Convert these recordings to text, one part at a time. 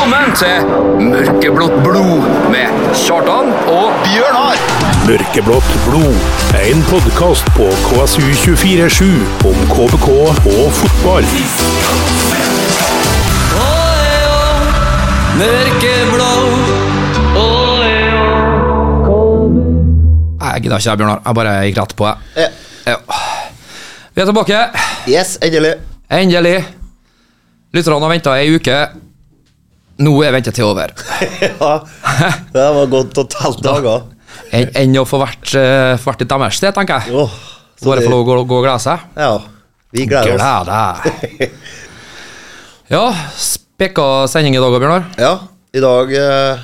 Velkommen til Mørkeblått blod med Kjartan og Bjørnar. Mørkeblått blod. En podkast på KSU247 om KBK og fotball. Nei, Jeg gidder ikke, Bjørnar. Jeg bare gikk rett på. jeg. Ja. Vi er tilbake. Yes, endelig. Endelig. Lytterne har venta ei uke. Nå er ventetida over. Ja, det var godt å telle dager. Enn en å få vært, uh, få vært i deres sted, tenker jeg. Oh, så Bare det- få lov å gå, gå og glede seg. Ja, vi gleder oss. Glede. Ja, spekka sending i dag, Bjørnar. Ja, i dag uh,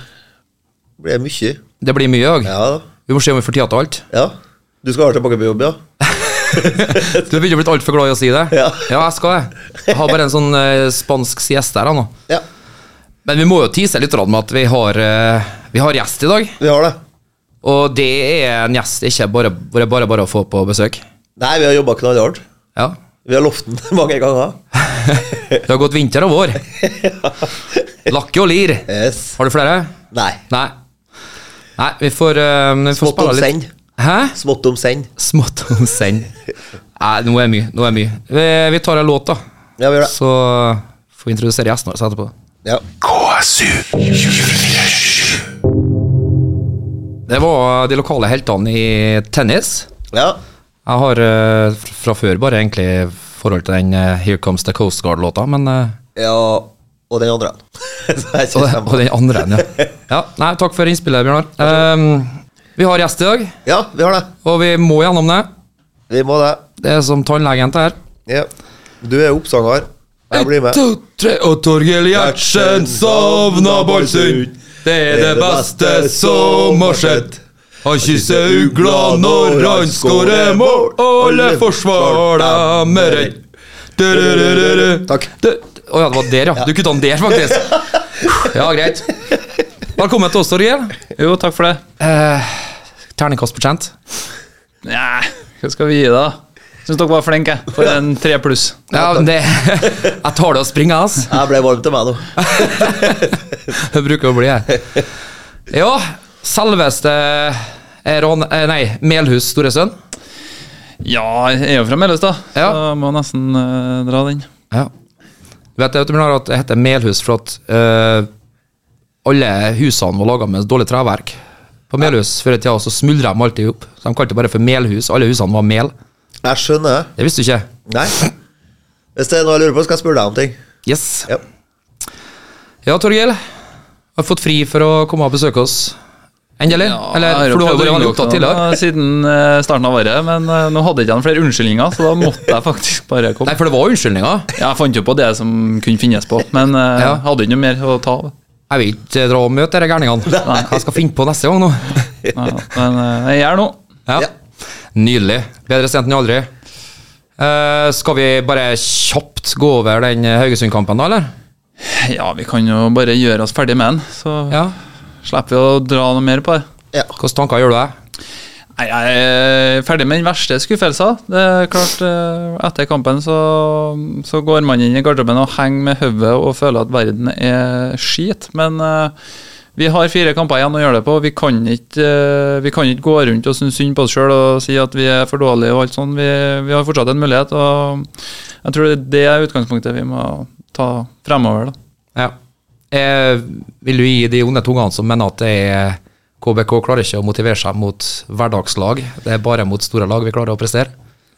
blir det mye. Det blir mye i dag. Ja. Vi må se om vi får tid til alt. ja. Du skal være tilbake på jobb, ja? Du begynner å bli altfor glad i å si det. Ja. jeg skal det. Jeg har bare en sånn uh, spansk sieste her nå. Ja, Men vi må jo tise litt med at vi har, eh, vi har gjest i dag. vi har det. Og det er en gjest ikke bare bare, bare, bare å få på besøk. Nei, vi har jobba knallhardt. Ja. Vi har lovt den mange ganger. Det har gått vinter og vår. Lakke og lir. Yes. Har du flere? Nei. Nei. Nei, vi får, uh, vi får Smått om spille litt. send. Hæ? Smått om send. Smått om send. Nei, nå er mye. Nå er mye. Vi, vi tar en låt, da. Ja, vi gjør det. Så får vi introdusere gjesten vår etterpå. Ja. Det var de lokale heltene i tennis. ja. Jeg har eh, fra før bare egentlig forhold til den eh, Here Comes the Coast Guard-låta, men eh, Ja, og den andre. Og, den, og den andre ja. ja. Nei, takk for innspillet, Bjørnar. Um, vi har gjest i dag, Ja, vi har det. og vi må gjennom det. Vi må det. Det er som tannlegen til her. Ja. Du er oppsanger. Jeg blir med. to, tre, og Torgill Gjertsen sovna Balsund. Det er det beste som har skjedd. Han kysser ugla når han skårer mål, og alle forsvarer med redd. Du-du-du-du-du. Takk. Å oh, ja, det var der, ja. Du kutta den der, faktisk. Ja, greit. Velkommen til oss, Torgill. Jo, takk for det. Eh, Terningkast fortjent? Nei, hva skal vi gi, da? Syns dere var flinke. For en tre pluss. Ja, men det Jeg tar det springe, ass. Jeg ble varm til meg nå. Det bruker å bli jeg. Ja, selveste Ron, eh, Nei, Melhus store sønn. Ja, jeg er jo fra Melhus, Ja. så må nesten uh, dra den. Ja. Du vet vet du, at det heter Melhus for at uh, alle husene var laga med dårlig treverk. På Melhus før i tida så smuldra de alltid opp. Så De kalte det bare for melhus. Alle husene var mel. Jeg skjønner. Det visste du ikke? Nei. Hvis det er noe jeg lurer på, skal jeg spørre deg om ting. Yes. Ja. Ja, Torgill. Har fått fri for å komme og besøke oss. Endelig? Eller, for du har vært veldig opptatt tidligere. Siden eh, starten av året, men eh, nå hadde jeg ikke noen flere unnskyldninger, så da måtte jeg faktisk bare komme. Nei, for det var unnskyldninger. Jeg fant jo på det som kunne finnes på, men eh, Ja. hadde ikke noe mer å ta av. Jeg vil ikke dra og møte disse gærningene. Hva jeg skal finne på neste gang nå. Ja, Men jeg gjør nå. Ja. Nydelig. Bedre sent enn aldri. Uh, skal vi bare kjapt gå over den Haugesund-kampen, da, eller? Ja, vi kan jo bare gjøre oss ferdig med den, så Ja. slipper vi å dra noe mer på det. Ja. Hvilke tanker gjør du deg? Nei, Jeg er ferdig med den verste skuffelsen. Det er klart, eh, Etter kampen så, så går man inn i garderoben og henger med hodet og føler at verden er skit. Men eh, vi har fire kamper igjen å gjøre det på. Vi kan ikke, eh, vi kan ikke gå rundt og synes synd på oss sjøl og si at vi er for dårlige og alt sånt. Vi, vi har fortsatt en mulighet, og jeg tror det er utgangspunktet vi må ta fremover. da. Ja. Jeg vil du gi de onde tungene som mener at det er KBK klarer ikke å motivere seg mot hverdagslag. Det er bare mot store lag vi klarer å prestere.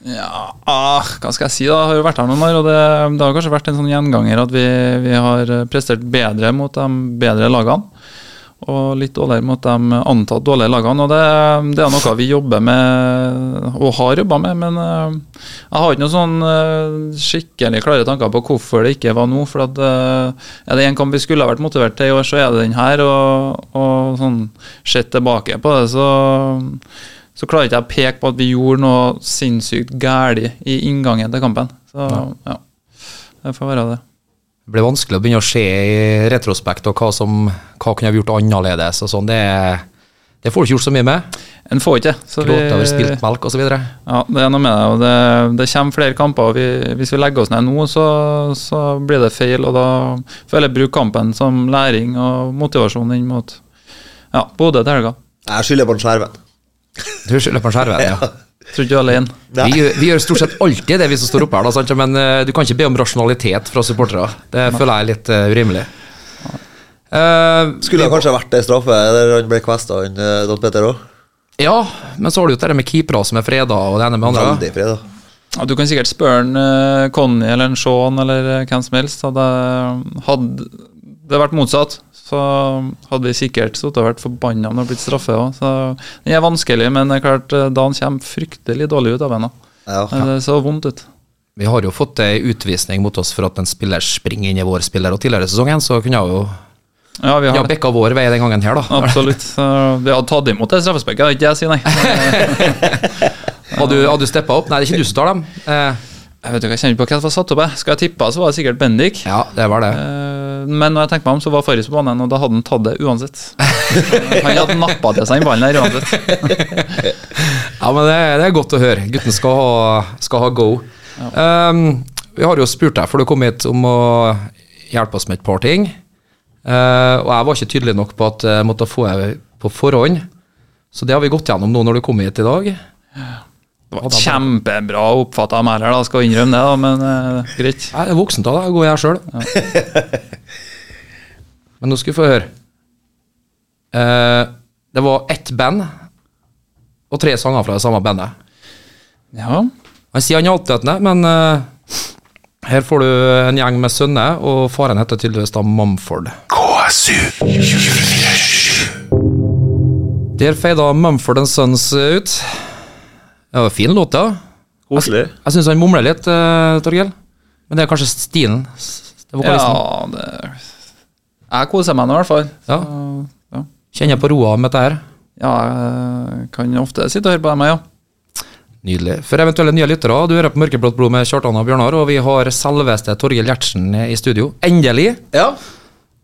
Ja, ah, hva skal jeg si da? Jeg har jo vært her noen år, og det, det har kanskje vært en sånn gjenganger at vi, vi har prestert bedre mot de bedre lagene. Og litt dårligere mot de antatt dårlige lagene. Og det, det er noe vi jobber med, og har jobba med. Men eh, jeg har ikke noen sånn eh, skikkelig klare tanker på hvorfor det ikke var nå. For at eh, er det en kamp vi skulle ha vært motivert til i år, så er det den her. Og, og sånn sett tilbake på det, så så klarer ikke jeg å peke på at vi gjorde noe sinnssykt galt i inngangen til kampen. Så ja, det får være det. Det blir vanskelig å begynne å se i retrospekt og hva som hva kunne vi gjort annerledes og sånn. Det Det får du ikke gjort så mye med. En får ikke. Så vi, Gråte over spilt melk osv. ja, det er noe med det. og Det, det kommer flere kamper. og vi, Hvis vi legger oss ned nå, så, så blir det feil. og Da føler jeg bruk kampen som læring og motivasjon inn mot ja, Bodø til helga. Jeg skylder på en skjerven. Du skylder på en skjerven, ja. Tror ikke du er alene. Vi, vi gjør stort sett alltid det, vi som står oppe her, da, sant? men uh, du kan ikke be om rasjonalitet fra supportere. Det føler jeg er litt uh, urimelig. Uh, Skulle det kanskje vært ei straffe, der han ble kvesta, han Don Petter òg. ja, men så har du jo det med keepere som er freda, og det ene med andre. Veldig freda. Ja, du kan sikkert spørre en, Conny eller en Sean eller hvem som helst. Hadde, hadde det vært motsatt, så hadde vi sikkert sittet og vært forbanna om det hadde blitt straffe òg. Så den er vanskelig, men det er klart, Da han kommer fryktelig dårlig ut av henne. Ja. Det så vondt ut. Vi har jo fått ei utvisning mot oss for at en spiller springer inn i vår spiller, og tidligere i sesongen så kunne jeg jo Ja, vi har ja, bekka vår vei den gangen her, da. Absolutt. Vi hadde tatt imot det straffesparket, det ikke jeg sier, nei. Hadde du, hadde du steppa opp? Nei, det er ikke du som tar dem. Eh, Jeg vet ikke, jeg kjenner ikke på hva som var satt opp. jeg. Skal jeg tippe, så var det sikkert Bendik. ja, det var det. Eh, Men når jeg tenker meg om, så var Farris på banen, og da hadde han tatt det uansett. Han hadde nappa til seg den ballen der uansett. Ja, men det, det er godt å høre. Gutten skal ha, skal ha go. Um, vi har jo spurt deg for du kom hit om å hjelpe oss med et par ting. Uh, og jeg var ikke tydelig nok på at jeg måtte få deg på forhånd. Så det har vi gått gjennom nå når du kom hit i dag. Det var kjempebra oppfatta av meg her, da, skal innrømme det, da, men uh, greit. Jeg er voksen av deg, går jeg sjøl. Men nå skal vi få høre. Uh, det var ett band og tre sanger fra det samme bandet. Ja. Han sier han er altetende, men uh, her får du en gjeng med sønner, og faren heter tydeligvis da Mumford. KSU Der feida Mumford Sons ut. Det var en fin låt, ja. Koselig. Jeg syns han mumler litt, uh, Torgill. Men det er kanskje stilen. Det er vokalisten. ja, det Jeg koser meg nå, i hvert fall. Ja. Ja. Kjenner på roa med dette her. ja, jeg kan ofte sitte og høre på dem, ja. Nydelig. For eventuelle nye lyttere, du hører på Mørkeblått blod med Kjartan og Bjørnar, og vi har selveste Torgill Gjertsen i studio. Endelig! Ja.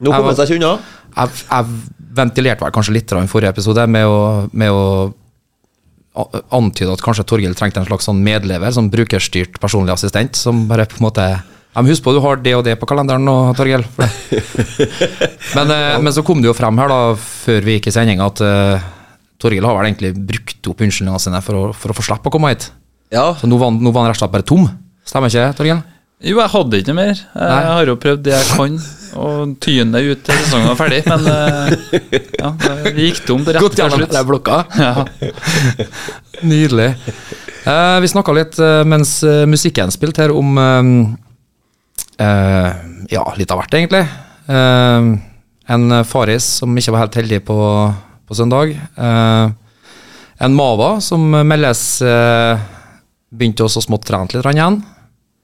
Nå kommer han seg ikke unna. Jeg, jeg ventilerte vel kanskje litt i forrige episode med å, med å antyde at kanskje Torgild trengte en slags sånn medlever, sånn brukerstyrt personlig assistent, som bare på en måte ja, men Husk på du har det og det på kalenderen nå, Torgill. men, eh, men så kom det jo frem her, da, før vi gikk i sending, at uh, Torgill har vel egentlig brukt opp unnskyldningene sine for å, for å få slippe å komme hit. Ja. Så nå var, han- nå var han rett og slett bare tom. Stemmer ikke, Torgill? Jo, jeg hadde ikke mer. Jeg har jo prøvd det jeg kan, og det ut til sesongen var ferdig, men eh, ja, det gikk tomt rett Godt gjennom hele blokka. Ja. Nydelig. Eh, vi snakka litt eh, mens eh, musikken spilte her om eh, Ja, litt av hvert, egentlig. Eh, en Faris som ikke var helt heldig på, på søndag. Eh, en Mava som meldes begynte også smått trent litt igjen.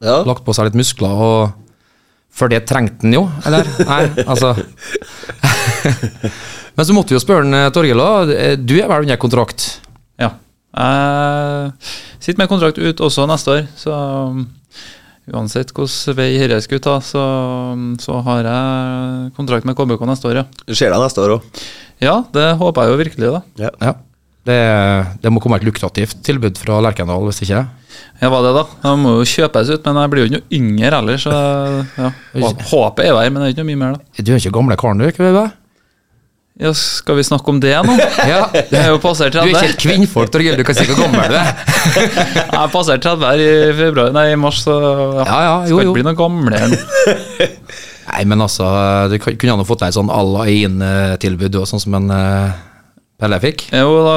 Ja. Lagt på seg litt muskler, og for det trengte han jo, eller? Nei, altså Men så måtte vi jo spørre han, eh, Torgill. Eh, du er vel under kontrakt? ja. Jeg sitter med kontrakt ut også neste år, så um, uansett hvilken vei dette skulle ta, så, så har jeg kontrakt med KBK neste år, ja. Det skjer det neste år òg. Ja, det håper jeg jo virkelig, da. Ja. Ja. Det, det må komme et lukrativt tilbud fra Lerkendal, hvis ikke. Ja, hva det da? Jeg må jo kjøpes ut, men jeg blir jo ikke noe yngre heller, så ja. Håpet er jo her, men det er ikke noe mye mer, da. Du er ikke gamle karen, du? ikke det? Ja, skal vi snakke om det nå? Ja. det er jo passert Du er ikke et kvinnfolk, Torgill. Du kan si hvor gammel du er. Jeg passerte passert 30 her i februar, nei, i mars, så ja. Ja, ja, jo, skal ikke bli noe gamlere nå. Nei, men altså, du kunne han jo fått deg et sånn Alla Ain-tilbud, sånn som en eh, Pelle fikk. Jo, da,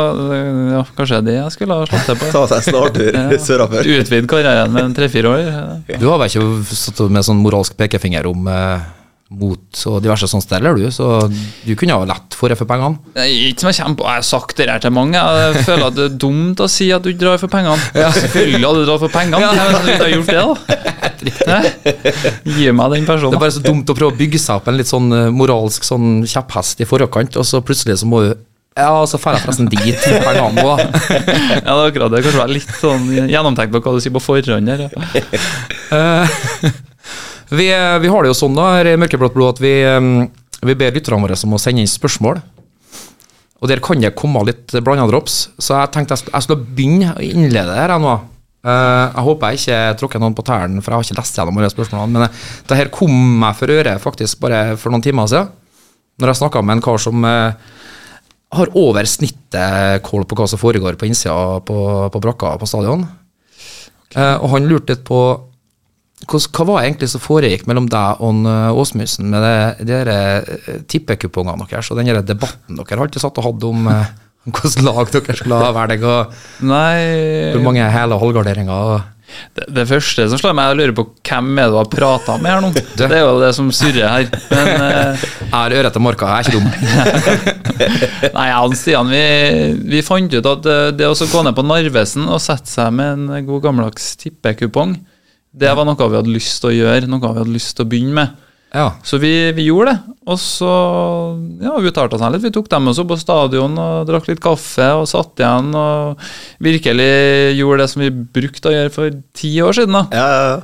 ja, kanskje det jeg skulle ha slått til på. Ta seg snartur Ja. sørafor. Utvide karrieren med en tre-fire år. Du har vel ikke satt med sånn moralsk pekefinger om eh, mot og diverse sånne steder, du? Så du kunne ha lett for det for pengene. Ikke som jeg kommer på, jeg har sagt det her til mange. Jeg føler at det er dumt å si at du ikke drar for pengene. Selvfølgelig hadde du dratt for pengene, men du ikke har gjort det, da. Gi meg den personen. Det er bare så dumt å prøve å bygge seg opp en litt sånn eh, moralsk sånn kjepphest i forkant, og så plutselig så må du Ja, så drar jeg forresten dit med pengene da. Ja, det er akkurat det. Kanskje være litt sånn gjennomtenkt på hva du sier på forhånd her. Ja. Eh, vi, vi har det jo sånn da her i Mørkeblått blod at vi, eh, vi ber lytterne våre om å sende inn spørsmål. Og der kan det komme litt blanda drops, så jeg tenkte jeg jeg skulle begynne å innlede her nå. Eh, jeg håper jeg ikke tråkker noen på tærne, for jeg har ikke lest gjennom alle spørsmålene. Men eh, det her kom meg for øre faktisk bare for noen timer siden, når jeg snakka med en kar som eh, har over snittet kål på hva som foregår på innsida på, på brakka på stadion. Eh, og han lurte litt på hva, hva var egentlig som foregikk mellom deg og eh, Åsmundsen med de eh, tippekupongene deres og den debatten dere alltid satt og hadde om eh, hvilket lag dere skulle ha velge, og Nei hvor mange hele halvgarderinger og det, det første som slår meg, er å lure på hvem er det du har prata med her nå. Det er jo det som surrer her. Men uh, Jeg har øre til marka, jeg er ikke dum. Nei, jeg og Stian vi, vi fant ut at eh, det å gå ned på Narvesen og sette seg med en god gammeldags tippekupong, det var noe vi hadde lyst til å gjøre, noe vi hadde lyst til å begynne med. Ja. Så vi, vi gjorde det. Og så ja, vi uttalte oss litt. Vi tok dem også på stadion og drakk litt kaffe og satt igjen og virkelig gjorde det som vi brukte å gjøre for ti år siden. da. Ja, ja, ja.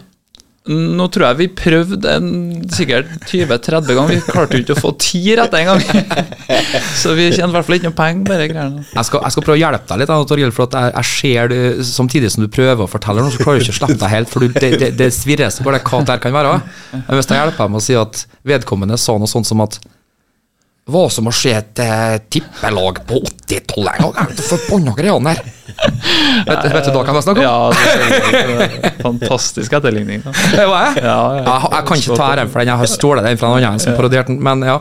Nå tror jeg vi prøvde en, sikkert 20-30 ganger. Vi klarte jo ikke å få ti rett en gang. Så vi tjener i hvert fall ikke noe penger på de greiene. Jeg skal, jeg skal prøve å hjelpe deg litt, Torgill, for at jeg, jeg ser det samtidig som du prøver å fortelle noe, så klarer du ikke å slippe deg helt, for du, det, det, det svirrer seg bare hva det her kan være. Men hvis jeg hjelper deg med å si at vedkommende sa noe sånt som at hva som å se et eh, tippelag på 80-tallet en gang? Forbanna greiene her. Vet, vet du hva kan jeg snakke om? Ja, det fantastisk etterligning. Da. Det var jeg. Ja, jeg, Jeg, jeg kan ikke ta æren for den, jeg har stjålet den fra en annen som parodierte den, men ja.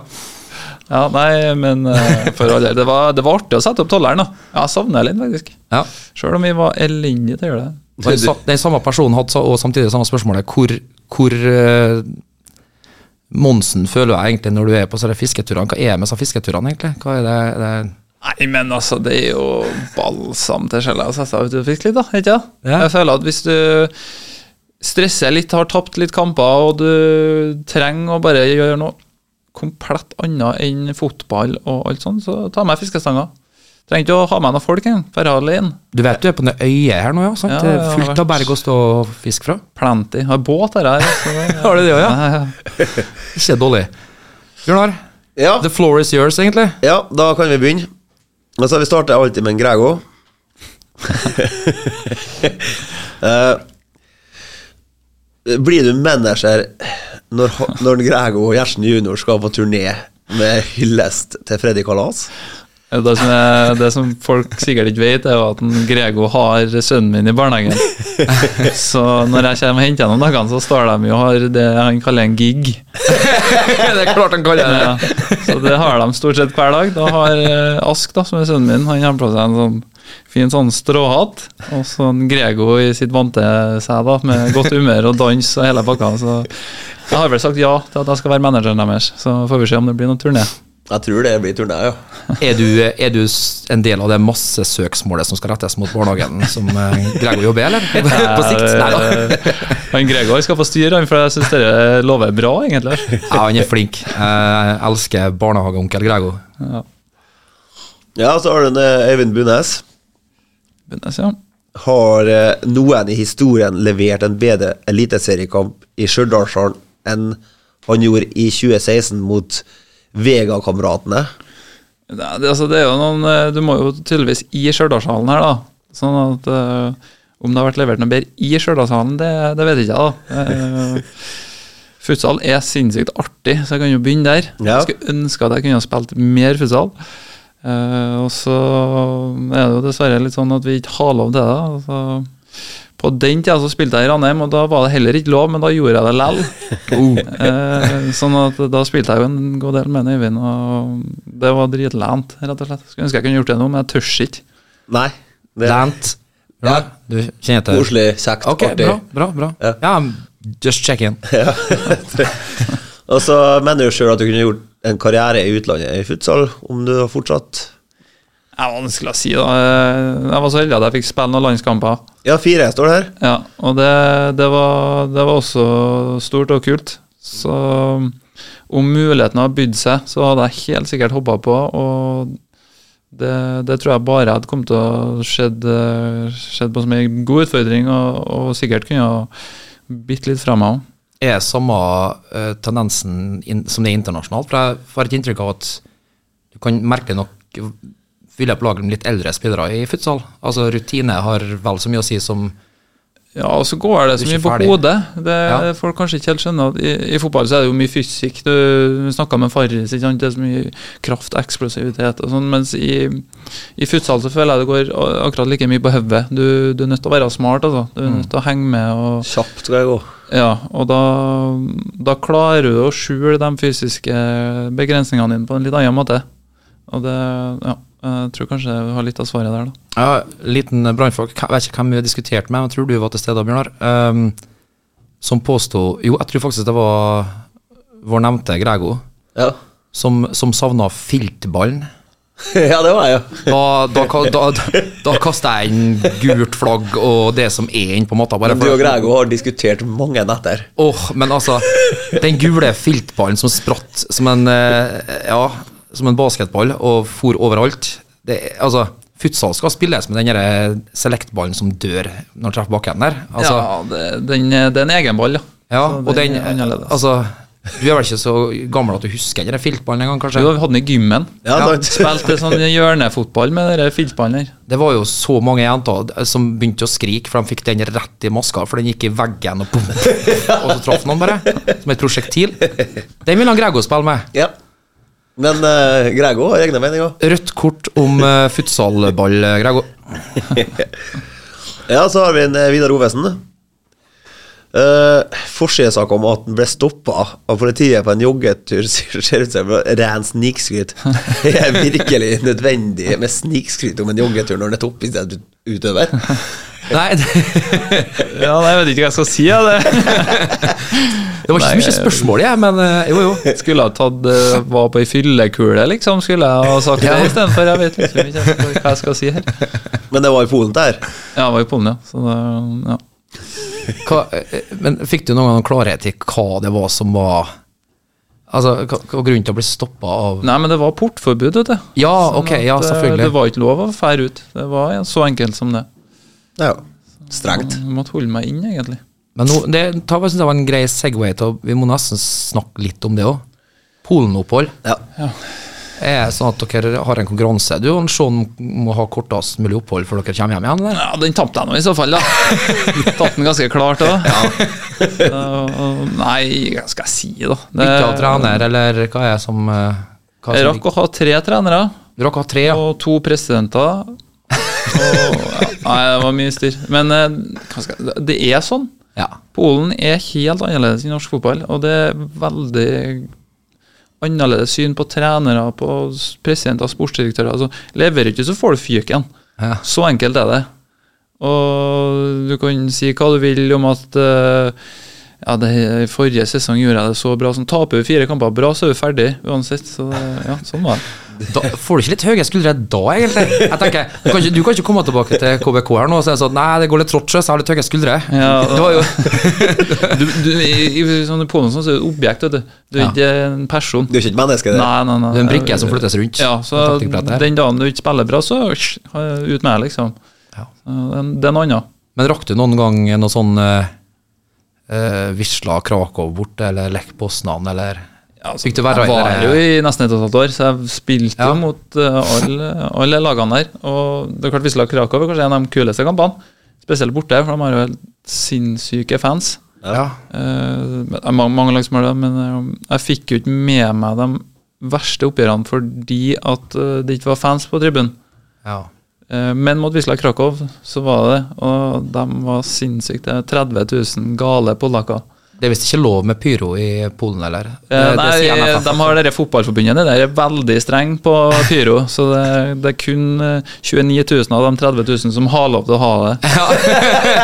Ja, nei, men eh, for all del. Det var, det var artig å sette opp tolleren, da. Jeg savner litt, faktisk. ja. Sjøl om vi var elendige til å gjøre det. Den, den samme personen hadde og samtidig samme spørsmålet. Hvor, hvor eh, Monsen føler jeg egentlig når du er på sånne fisketurene? Hva er det med sånne fisketurene, egentlig? Hva er det, det Nei, men altså, det er jo balsam til sjela å sette seg ut og fiske litt, da. Ikke det? Ja. Jeg føler at hvis du stresser litt, har tapt litt kamper, og du trenger å bare gjøre noe komplett annet enn fotball og alt sånt, så ta med fiskestanger. Trenger ikke å ha med noen folk engang. Du vet du er på det øyet her nå, ja? sant? Ja, det er fullt av berg å stå og fiske fra. Plenty. Har båt her. her Har du det òg, ja? ja? ja. Ikke dårlig. Bjørnar, ja. the floor is yours, egentlig. Ja, da kan vi begynne. Altså, vi starter alltid med en Grego. Eh, blir du manager når, når Grego og Gjertsen junior skal på turné med hyllest til Freddy Kalas? Det som, er, det som folk sikkert ikke vet, er jo at Grego har sønnen min i barnehagen. Så når jeg kommer og henter ham om dagene, så står de jo og har det han kaller en gig. det er klart han kaller det. Ja, så det har de stort sett hver dag. Da har eh, Ask, da, som er sønnen min, han har på seg en sånn fin sånn stråhatt. Og så Grego i sitt vante seg, da, med godt humør og dans og hele pakka. Så jeg har vel sagt ja til at jeg skal være manageren deres. Så får vi se om det blir noen turné. Jeg tror det blir turné, ja. Er du, er du en del av det massesøksmålet som skal rettes mot barnehagen, som Gregor jobber eller? På sikt? Nei da. Eh, Han Gregor skal få styre, for jeg syns det lover bra, egentlig. Ja, han er flink. Jeg elsker barnehageonkel Gregor. Ja. Ja, så har du Eivind eh, Øyvind Bunnes. Bundes, ja. Har eh, noen i historien levert en bedre eliteseriekamp i Stjørdalshallen enn han gjorde i 2016 mot Vega-kameratene? Det, det, altså, det er jo noen eh, Du må jo tydeligvis i Stjørdalshallen her, da. Sånn at uh, om det har vært levert noe bedre i Stjørdalshallen, det, det vet ikke da. Eh, futsal er sinnssykt artig, så jeg kan jo begynne der. Ja. Jeg skulle ønske at jeg kunne ha spilt mer futsal. Uh, og så er det jo dessverre litt sånn at vi ikke har lov til det. da. Altså, på den tida så spilte jeg i Ranheim, og da var det heller ikke lov, men da gjorde jeg det lell. Eh, sånn at da spilte jeg jo en god del med Øyvind, og det var dritlent, rett og slett. Skulle ønske jeg kunne gjort det nå, men jeg tør ikke. Nei. Det Lant. Ja. Du kjenner til Koselig, kjekt, Ok, artig. bra, bra, bra. Ja. Ja, just check in. Og så mener du sjøl at du kunne gjort en karriere i utlandet i futsal, om du har fortsatt Det er vanskelig å si, da. Jeg var så heldig at jeg fikk spille noen landskamper. Ja, fire står det her. Ja, og det, det, var, det var også stort og kult. Så om muligheten hadde bydd seg, så hadde jeg helt sikkert hoppa på. Og det, det tror jeg bare hadde kommet til å skjedd, skjedd på som en god utfordring, og, og sikkert kunne ha bitt litt fra meg òg. Er samme uh, tendensen in, som det er internasjonalt? For jeg får et inntrykk av at du kan merke nok vil jeg plage lag med litt eldre spillere i futsal. Altså Rutine har vel så mye å si som Ja, og så går det så mye på hodet. Det Ja. Folk kanskje ikke helt skjønner at i, i fotball så er det jo mye fysikk. Du snakka med Farris, ikke sant? det er så mye kraft, eksplosivitet og sånn. Mens i, i futsal så føler jeg det går akkurat like mye på hodet. Du, du er nødt til å være smart, altså. Du er nødt til å henge med. og Kjapt skal jeg gå. Ja, og da, da klarer du å skjule de fysiske begrensningene dine på en litt annen måte. Og det, ja, jeg tror kanskje du har litt av svaret der, da. Ja, liten brannfolk. Jeg vet ikke hvem vi har diskutert med, men jeg tror du var til stede, Bjørnar. Um, som påsto Jo, jeg tror faktisk det var vår nevnte Grego Ja. som, som savna filtballen. ja, det var jeg, ja. Da, da, da, da, da kasta jeg inn gult flagg og det som er inn på matta. Bare Du og Grego har diskutert mange netter. Åh, men altså Den gule filtballen som spratt som en eh, Ja, som en basketball og for overalt. Det, altså, futsal skal spilles med den selektballen Select-ballen som dør når den treffer bakken der. Altså, ja, det, den, det er en egen ball, ja. ja, og den. Altså, du er vel ikke så gammel at du husker den filtballen engang, kanskje? Jo, vi hadde den i gymmen. Ja, Ja. Spilte sånn hjørnefotball med den filtballen der. Det var jo så mange jenter som begynte å skrike, for de fikk den rett i maska, for den gikk i veggen og bom, og så traff noen bare, som et prosjektil. Den ville han Grego spille med. Ja. Men uh, Grego har egne meninger. Rødt kort om uh, futsalball, eh, Grego. Ja, så har vi en Vidar Ovesen. Uh, Forsidesak om at han ble stoppa av politiet på en joggetur ser ut som ren snikskryt. Det er virkelig nødvendig med snikskryt om en joggetur når den er toppidrettsutøver. Nei, det, Ja, nei, Jeg vet ikke hva jeg skal si. Ja, det. det var ikke så mye spørsmål, jeg, men eh, jo, jo. Skulle ha tatt eh, Var på ei fyllekule, liksom. Skulle jeg ha sagt det istedenfor. Jeg vet liksom ikke hva jeg skal si her. Men det var i Polen der. Ja, det var i Polen, ja. Så det, ja. Hva, eh, men fikk du noen gang klarhet i hva det var som var Altså, hva hva grunnen til å bli stoppa av Nei, men det var portforbud, vet du. Ja, Sånn ok, ja, eh, selvfølgelig. Det var ikke lov å fære ut. Det var ja, så enkelt som det. Ja, Strengt. Jeg måtte holde meg inn, egentlig. Men no, det tar, jeg synes det var en grei Segway til Vi må nesten snakke litt om det òg. Polenopphold. Ja. Er sånn at dere har en konkurranse? Du og Sean må ha kortest mulig opphold før dere kommer hjem igjen? Eller? Ja, Den tapte jeg nå i så fall, da. Tatt den ganske klart òg. nei, hva skal jeg si, da? Det- Bytte av trener, eller hva er det som eh, hva er Jeg rakk å ha tre trenere Du rakk å ha tre, ja. og to presidenter. Og, ja, nei, det var mye styr. Men eh, jeg- det er sånn. ja. Polen er helt annerledes i norsk fotball, og det er veldig annerledes syn på trenere, på presidenter, sportsdirektører. Altså, leverer ikke, så får du fyken. Ja. Så enkelt er det. Og du kan si hva du vil om at eh, ja, det, i forrige sesong gjorde jeg det så bra. Sånn, taper vi fire kamper bra, så er vi ferdig uansett. Så ja, sånn var det. Da, får du ikke litt høye skuldre da, egentlig? Jeg tenker, Du kan ikke, du kan ikke komme tilbake til KBK her nå og si sånn Nei, det går litt trått, så jeg har litt høye skuldre. Ja, det var jo Du, du, I, i sånn, På noe sånn, så er du et objekt, vet du. Du er Ja. ikke en person. Du er ikke et menneske, det. Nei, nei, nei. Det er en brikke som flyttes rundt. Ja, så den dagen du ikke spiller bra, så ut med deg, liksom. Ja. Det er- en annen. Men rakk du noen gang noe sånn uh, Wisla Krakow bort, eller Lech Poznan, eller du være Jeg var det- jo i nesten et og et halvt år, så jeg spilte Ja. jo mot uh, alle, alle lagene der. Og det er klart Visla Krakow er kanskje en av de kuleste kampene. Spesielt borte, for de har jo helt sinnssyke fans. Ja. Uh, det er mange, mange lag som har det, men eh, jeg fikk jo ikke med meg de verste oppgjørene fordi at eh, det ikke var fans på tribunen. ja. Eh, Men mot Wisla Krakow så var det og de var sinnssykt. Det er 30 000 gale polakker. Det er visst ikke lov med pyro i Polen, eller? Eh, Nei, sier de har dere fotballforbundet, det der er veldig streng på pyro. Så det, det er kun eh, 29 000 av de 30 000 som har lov til å ha det.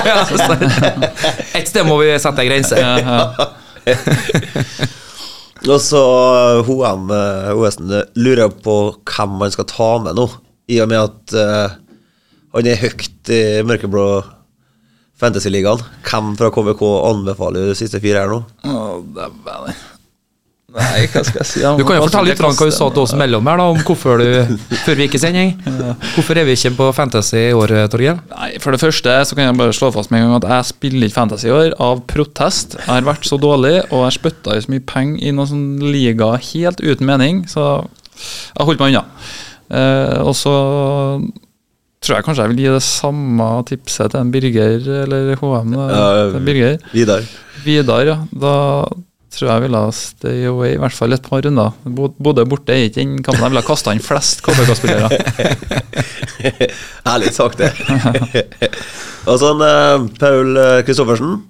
Ja, Et sted må vi sette en grense. Ja, ja. Og så eh, lurer på hvem man skal ta med nå, i og med at uh, han er høyt i mørkeblå Fantasy-ligaen. Hvem fra KVK anbefaler du de siste fire her nå? Å, dæven. Nei, hva skal jeg si? Du kan jo fortelle litt om hva du sa til oss mellom her, da, om hvorfor du Før vi gikk i sending. Hvorfor er vi ikke på Fantasy i år, Torgeir? Nei, For det første så kan jeg bare slå fast med en gang at jeg spiller ikke Fantasy i år av protest. Jeg har vært så dårlig, og jeg har spytta jo så mye penger i noen sånn liga helt uten mening, så jeg holdt meg unna. Eh, og så tror jeg kanskje jeg vil gi det samme tipset til en Birger, eller HM. Ja, Birger. Vidar. Vidar, ja. Da tror jeg ville stay away i hvert fall et par runder. Bo- Bodø borte er ikke den kampen jeg ville ha kasta inn flest KBK-spillere. Ærlig sagt, det. og sånn eh, Paul eh, Kristoffersen.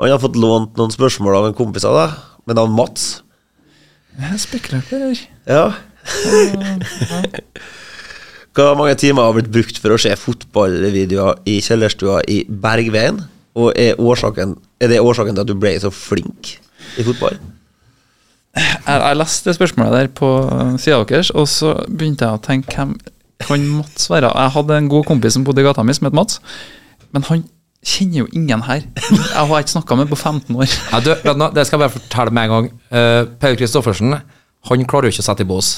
Han har fått lånt noen spørsmål av en kompis av deg, med navn Mats. Jeg spekulerer Ja. Hvor mange timer har blitt brukt for å se fotballvideoer i kjellerstua i Bergveien? Og er, årsaken, er det årsaken til at du ble så flink i fotball? Jeg, jeg leste spørsmålet der på sida deres, og så begynte jeg å tenke hvem kan Mats være? Jeg hadde en god kompis som bodde i gata mi, som het Mats. Men han kjenner jo ingen her. Jeg har ikke snakka med på 15 år. Ja, du, det skal jeg bare fortelle med en gang. Uh, Per Kristoffersen han klarer jo ikke å sette i bås.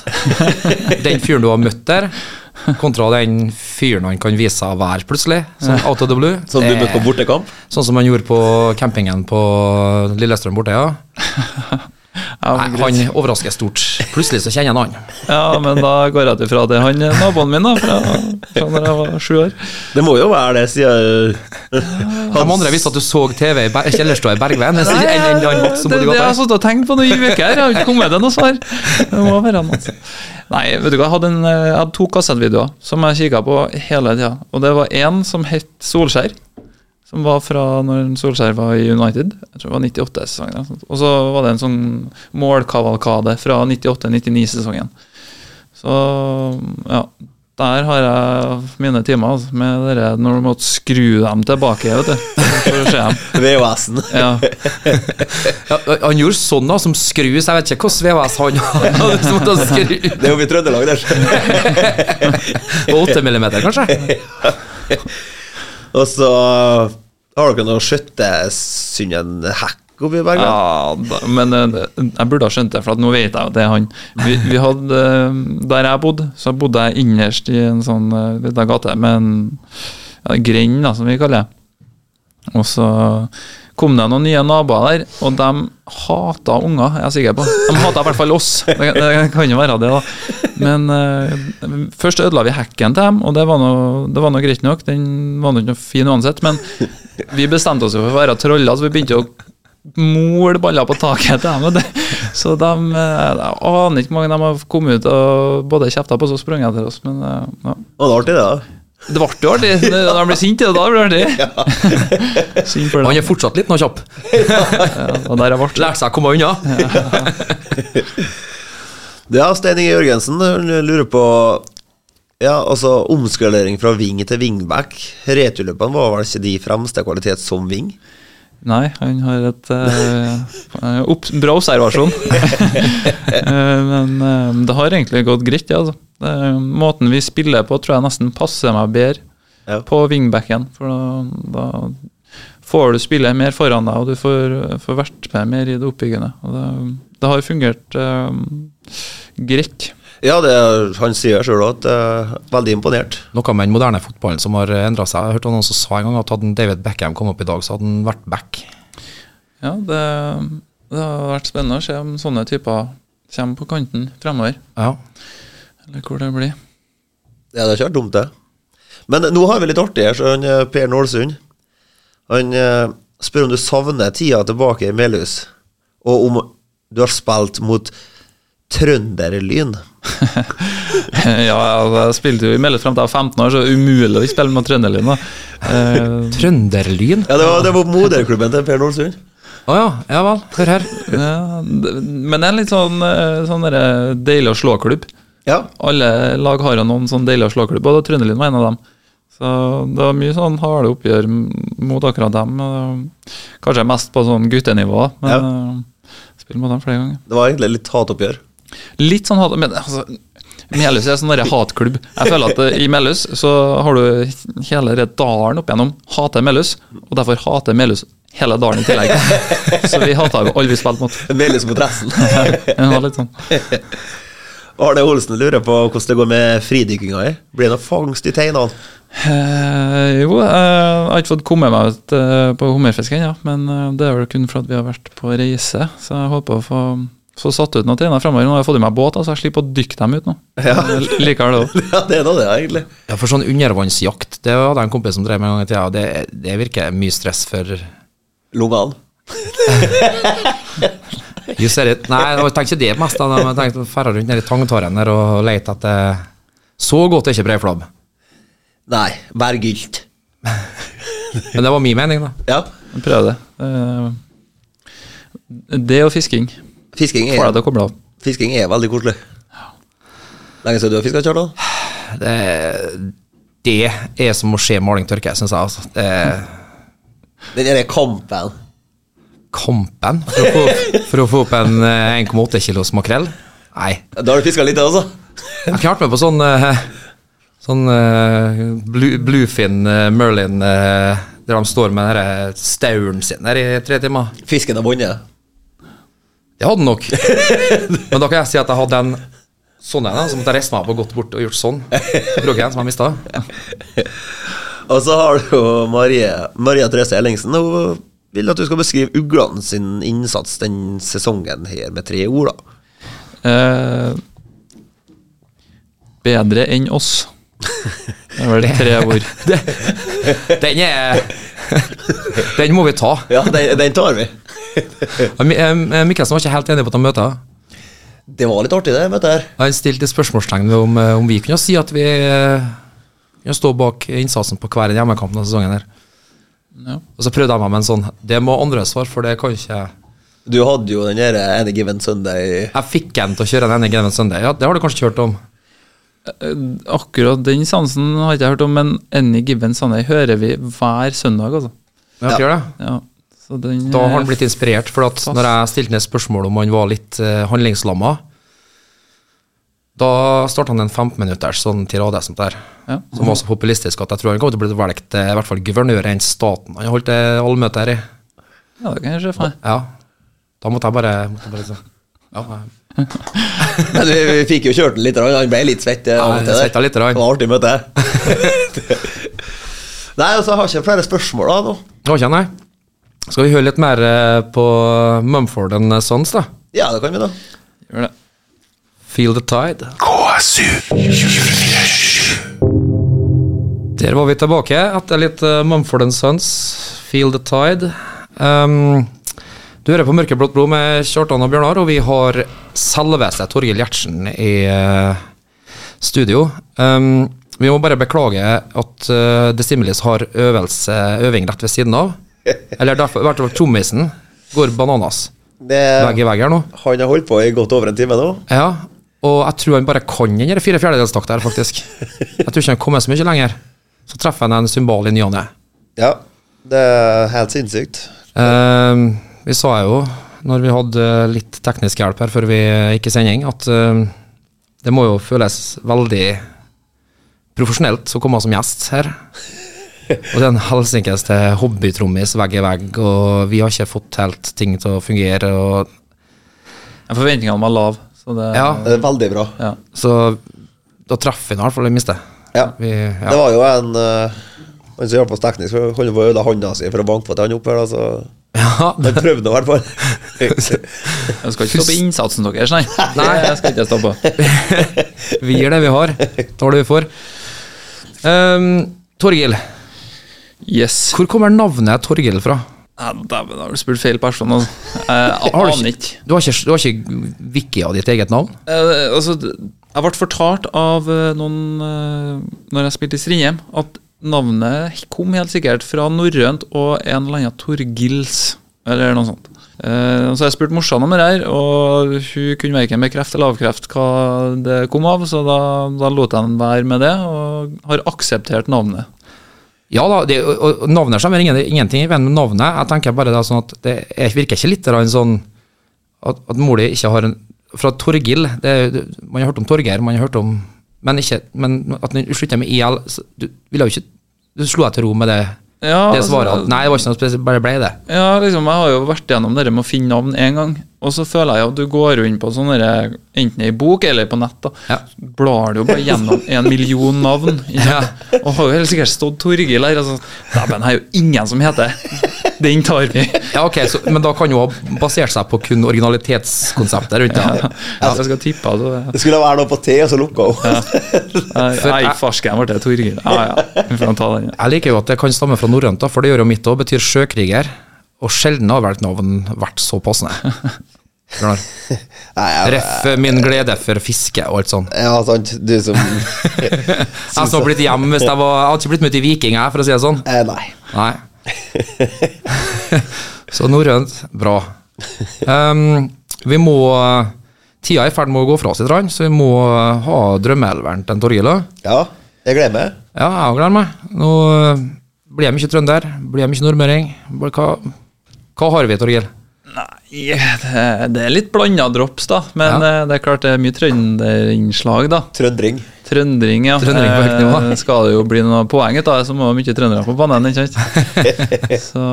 Den fyren du har møtt der, kontra den fyren han kan vise seg å være plutselig, Som out of the blue. Som du møtte på bortekamp? Sånn som han gjorde på campingen på Lillestrøm borte, ja. Ja, Nei, han overrasker stort. Plutselig så kjenner han han. ja, men da går jeg ut ifra det. Han er naboen min da, fra, fra når jeg var sju år. Det må jo være det, siden De andre visste at du så TV i Kjellerstua i Bergveien. enn en, en, en som det, det, det har jeg sittet og tenkt på noen uker. Jeg har ikke kommet til noe svar. Det må være han, altså. Nei, vet du hva, jeg hadde, en, eh, jeg hadde to kassettvideoer som jeg kikka på hele tida. Og det var én som het Solskjær. Som var fra når Solskjær var i United. Jeg tror det var 98-sesongen. eller noe sånt. Og så var det en sånn målkavalkade fra 98-99-sesongen. Så ja. Der har jeg mine timer altså, med dere når du måtte skru dem tilbake. vet du For å se dem. VHS-en. Ja. Ja, han gjorde sånn, da, som skrus. Jeg vet ikke hvordan VHS han hadde. som måtte skru Det er jo i Trøndelag, der. På 8 millimeter, kanskje? Og så har dere noe skjøttesynden hekk oppi Bergveien? Ja, da, men eh, jeg burde ha skjønt det, for nå vet jeg at det er han. Vi, vi hadde, eh, Der jeg bodde, så bodde jeg innerst i en sånn uh, liten gate med en ja, grend, som vi kaller det. Og så kom det noen nye naboer der, og de hata unger, er jeg sikker på. De hata i hvert fall oss. Det, det kan jo være det, da. Men uh, først ødela vi hekken til dem, og det var nå greit nok. Den var nå ikke fin uansett, men vi bestemte oss for å være troller, så vi begynte å mole baller på taket til dem. Så de eh, Jeg aner ikke hvor mange de har kommet ut og både kjefta på oss og sprunget etter oss, men eh, ja. Og det var artig, det. da. Det ble jo artig. Når han blir sint. da blir det artig. Ja. Han er fortsatt litt nå kjapp. Ja, og der jeg lært Lærte seg å komme unna. ja, Stein Inge Jørgensen lurer på Ja, altså omskalering fra ving til wingback. Returløpene var vel ikke de fremste kvalitet som ving? Nei, han har et uh, opp, bra observasjon. Eh, men uh, det har egentlig gått greit, ja, altså. Måten vi spiller på, tror jeg nesten passer meg bedre Ja. på wingbacken. For da, da får du spille mer foran deg, og du får, får vært med mer i det oppbyggende. Og det, det har fungert eh, greit. Ja, det, han sier sjøl at uh, veldig imponert. Noe med den moderne fotballen som har endra seg. Jeg hørte noen som sa en gang at hadde David Beckham kommet opp i dag, så hadde han vært back. Ja, det, det har vært spennende å se om sånne typer kommer på kanten fremover. Ja. Eller hvor det blir. Ja, det er ikke vært dumt, det. Men nå har vi litt artig her, så han eh, Per Nålsund Han eh, spør om du savner tida tilbake i Melhus, og om du har spilt mot Trønderlyn. ja, altså, jeg spilte jo i Melhus frem til jeg var 15 år, så umulig å ikke spille med Trønderlyn. Eh, Trønderlyn? Ja, det var, det var moderklubben til Per Nålsund. Å ja. Ja vel. Hør her. ja, men det er en litt sånn, sånn deilig å slå-klubb. Ja. Alle lag har jo noen sånn deilige å slå-klubb, og Trøndelag var en av dem. Så det var mye sånn harde oppgjør mot akkurat dem. Kanskje mest på sånn guttenivå, men Ja. spiller spill mot dem flere ganger. Det var egentlig litt hatoppgjør. Litt sånn hat, men altså Melhus er sånn derre hatklubb. Jeg føler at eh, i Melhus så har du hele dalen opp igjennom hater Melhus, og derfor hater Melhus hele dalen i tillegg. Så vi hata jo alle vi spilte mot. Melhus mot resten. Ja, litt sånn. Arne Olsen lurer på hvordan det går med fridykkinga her. Blir det noe fangst i teinene? Eh, jo, eh, jeg har ikke fått komme meg ut eh, på hummerfisk ennå, men eh, det er vel kun for at vi har vært på reise, så jeg håper å få få satt ut noen teiner fremover. Nå har jeg fått i meg båt, så jeg slipper å dykke dem ut nå. Ja. Liker det òg. Ja, det er da det, egentlig. Ja, for sånn undervannsjakt, det hadde jeg en kompis som drev med en gang i tida, og det, det virker mye stress for Lungene. You ser it. Nei, jeg tenkte ikke det mest, da, jeg tenkte å ferde rundt nedi i Tangtårn og lete etter Så godt er ikke breiflabb. Nei, vær gylt. Men det var min mening, da. Ja. Prøv det. Eh, Det og fisking Fisking er, det å fisking er veldig koselig. Lenge siden du har fiska, Kjartan? Det, det er som å se maling tørke, syns jeg. Altså. Det Den derre kampen. Kampen for å få, for å få opp en eh, 1,8 kilos makrell. Nei. Da har du fiska litt, altså? Jeg kunne vært med på sånn eh, Sånn eh, blue, bluefin eh, Merlin eh, der de står med den stauren sin der i tre timer. Fisken har vunnet. Det hadde den nok. Men da kan jeg si at jeg hadde en sånn en, så måtte jeg reist meg opp og gått bort og gjort sånn. Kroggen som jeg mista. Og så har du jo Marie, Maria Therese Ellingsen. Hun vil at du skal beskrive uglene sin innsats den sesongen her med tre ord. da. Eh, bedre enn oss. Det er vel tre ord. Den er Den må vi ta. Ja, den, den tar vi. Eh, Mikkelsen var ikke helt enig på dette møtet. Det var litt artig, det møtet her. Han stilte spørsmålstegn ved om, eh, om vi kunne si at vi eh, kunne stå bak innsatsen på hver en hjemmekamp denne sesongen. her Ja. Og så prøvde jeg meg med en sånn Det må andre svare for, det kan ikke. Du hadde jo den der Any Given Sunday Jeg fikk en til å kjøre en Any Søndag. Ja, det har du kanskje ikke hørt om? Akkurat den sansen har jeg ikke hørt om, men Any Given Sunday hører vi hver søndag, altså. Ja, Ja. det? Ja, så den, Da har han blitt inspirert, for at når jeg stilte ned spørsmål om han var litt uh, handlingslamma, da starta han en 15-minutters sånn tirade som der, Ja. som var så populistisk at jeg tror han kommer til å bli valgt i hvert fall guvernør i den staten han holdt det allmøtet her i. Ja, det kan jeg se for meg. Ja. Da måtte jeg bare, måtte jeg bare liksom, ja, Men vi, vi fikk jo kjørt den litt, han ble litt svett. eh, Ja, svetta litt. Det var artig møte. Nei, altså, jeg har ikke flere spørsmål da nå. Har ikke nei. Skal vi høre litt mer eh, på Mumford and Sons, da? Ja, det kan vi da. Gjør det. Feel the tide. KSU 24 Der var vi tilbake etter litt uh, Mumford Sons, Feel the Tide. Um, du hører på Mørkeblått blod med Kjartan og Bjørnar, og vi har selveste Torgill Gjertsen i uh, studio. Um, vi må bare beklage at uh, Destimulis har øvelse, øving rett ved siden av. Eller derfor, i hvert fall trommisen går bananas. Det, Vegg i vegg her nå. han har holdt på i godt over en time nå. Ja, og jeg tror han bare kan den fire fjerdedelstakta der, faktisk. Jeg tror ikke han kommer så mye lenger. Så treffer han en symbol i ny og ne. Ja, det er helt sinnssykt. Ehm, vi sa jo, når vi hadde litt teknisk hjelp her før vi gikk i sending, at ehm, det må jo føles veldig profesjonelt å komme som gjest her. Og det er en helsikes til hobbytrommis vegg i vegg, og vi har ikke fått helt ting til å fungere. Og, Forventningene var lave, det ja, Det er veldig bra. ja. så da traff vi nå i hvert fall det minste. Ja. Vi, ja. Det var jo en uh, Han som hjalp oss teknisk, holdt på å øde hånda si for å banke på til han opp her. Altså. Så ja, han prøvde nå i hvert fall. Jeg skal ikke stoppe innsatsen deres, nei. Nei, jeg skal ikke stoppe. vi gir det vi har. Tar det vi får. Um, Torgil, Yes. hvor kommer navnet Torgil fra? Ja, Dæven, har du spurt feil person. Altså. Jeg aner ikke. Du har ikke, du har ikke wiki av ditt eget navn? Eh, altså, jeg ble fortalt av eh, noen uh, Når jeg spilte i Strindheim, at navnet kom helt sikkert fra norrønt og en eller annen Torgils, eller noe sånt. Eh, så jeg spurte morsan om det her, og hun kunne verken bekrefte eller avkrefte hva det kom av, så da, da lot jeg den være med det, og har akseptert navnet. Ja da, det, og, og navnet kommer ingen, ingenting i veien med navnet. Jeg tenker bare det sånn at det er, virker ikke litt sånn at, at mor di ikke har en Fra Torgil det, er- Man har hørt om Torgeir, man har hørt om Men ikke men at den slutter med IL Du ville jo ikke Du slo deg til ro med det, Ja, det svaret? altså- nei, det var ikke noe spesielt, bare ble det. Ja, liksom, jeg har jo vært gjennom det med å finne navn én gang. Og så føler jeg at du går rundt på sånne enten i bok eller på nett. da Ja. Blar du jo bare gjennom en million navn. Ja. Og har jo helt sikkert stått Torgill her. Altså, Dæven, her er jo ingen som heter Den tar vi. Ja, ok, så, Men da kan jo ha basert seg på kun originalitetskonseptet rundt det. Hvis jeg skal tippe, altså. Det skulle være noe på T, og så lukka hun. Nei, farsken ble det Torgill. Ja, ja. Vi får ta den. Jeg liker jo at det kan stamme fra norrønt, for det gjør jo mitt òg. Betyr sjøkriger. Og sjelden har vel et navn vært så passende. Ref min glede for fiske og alt sånt. ja, sant. Du som Jeg som har blitt hjem hvis jeg var Jeg hadde ikke blitt med til Viking, jeg, for å si det sånn. eh, Nei. Nei. Så norrønt, bra. Um, vi må Tida er i ferd med å gå fra oss litt, så vi må ha drømmeelveren til en Ja, jeg gleder meg. Ja, jeg gleder meg. Nå blir jeg mye trønder, blir jeg mye nordmøring. Hva, hva har vi, Torgill? Nei, det, det er litt blanda drops, da. Men Ja. eh, det er klart det er mye trønderinnslag, da. Trøndring. Trøndring, ja. Trøndring på høyt nivå. Eh, skal det jo bli noe poeng, da, så må det mye trøndere på banen. ikke sant? så,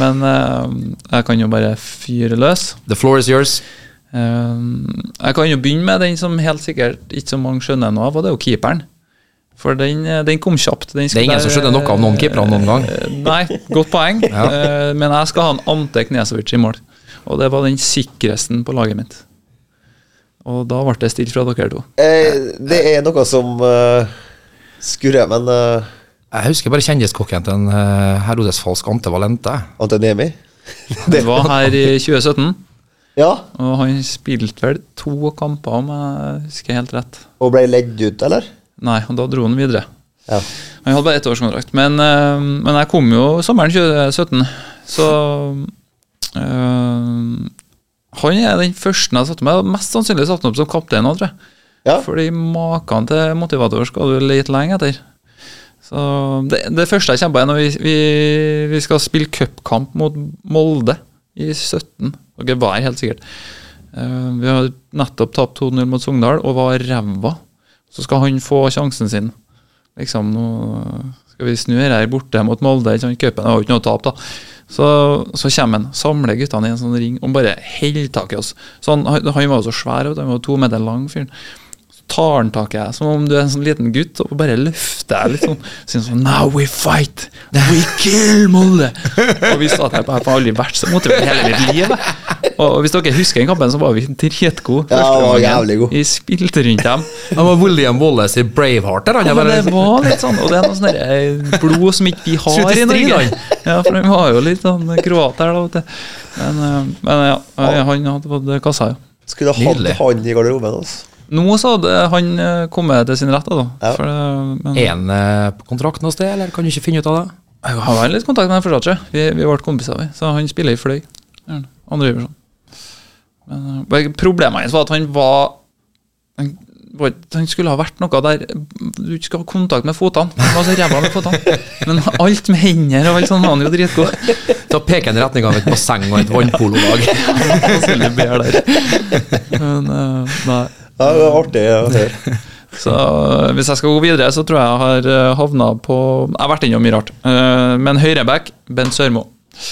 men eh, jeg kan jo bare fyre løs. The floor is yours. Eh, jeg kan jo begynne med den som helt sikkert ikke så mange skjønner noe av, og det er jo keeperen. For den, eh, den kom kjapt. Den Det er ingen som skjønner noe av noen keepere noen gang. Eh, Nei, godt poeng. Ja. Eh, Men jeg skal ha en Ante Knesovic i mål. Og det var den sikreste på laget mitt. Og da ble det stille fra dere to. Eh, det er noe som uh, skurrer, men uh, Jeg husker bare kjendiskokken til en uh, Herodes Falsk Ante Valente. Antonemi Det var her i 2017, Ja, og han spilte vel to kamper, om jeg husker helt rett. og ble ledd ut, eller? Nei, og da dro han videre. Ja. Jeg hadde bare ett års kontrakt. Men, eh, men jeg kom jo sommeren 2017, så eh, Han er den første jeg satte meg Mest sannsynlig satte han opp som kaptein nå, tror jeg. Ja. Fordi maken til motivator skal du lete lenge etter. Så det, det første jeg kjempa, er når vi, vi, vi skal spille cupkamp mot Molde i 17. Dere var her helt sikkert. Uh, vi har nettopp tapt 2-0 mot Sogndal og var ræva. Så skal han få sjansen sin. Liksom, nå skal vi snu her borte mot Molde. Cupen har jo ikke noe å tape, da. Så, så kommer han, samler guttene i en sånn ring og bare holder tak i oss. Så han, han var jo så svær, han var to meter lang fyren. Tar han tak i deg som om du er en sånn liten gutt, og bare løfter deg litt sånn. Sier sånn Now we fight! We kill Molde! og vi sa at Jeg har aldri vært så motivert hele mitt liv. Og hvis dere husker den kampen, så var vi dritgode. Ja, var jævlig god. Vi spilte rundt dem. Han var William Wallace i Braveheart der, han. Ja, men det var litt sånn, og det er noe sånn eh, blod som ikke vi har i Norge. Ja, for han var jo litt sånn kroat der, da. vet du. Men, eh, men ja, han hadde fått kassa, ja. Skulle hatt han i garderoben. Altså. Nå så hadde han eh, kommet til sin rett, da. Ja. For, men, er han eh, på kontrakt noe sted, eller kan du ikke finne ut av det? jeg har litt kontakt med ham fortsatt, ikke? vi, vi ble kompiser, vi. Så han spiller i Fløy. Ja, Andre divisjon. Eh, problemet hans var at han var han, han skulle ha vært noe der du ikke skal ha kontakt med fotene. Han var så ræva med fotene. Men alt med hender og alt sånt var han jo dritgod. Da peker han i retning av et basseng og et vannpololag. Men uh, nei. Ja, det var artig å høre. Så øh, hvis jeg skal gå videre, så tror jeg jeg har havna på Jeg har vært innom mye rart. Eh, Men høyreback, Bent Sørmo.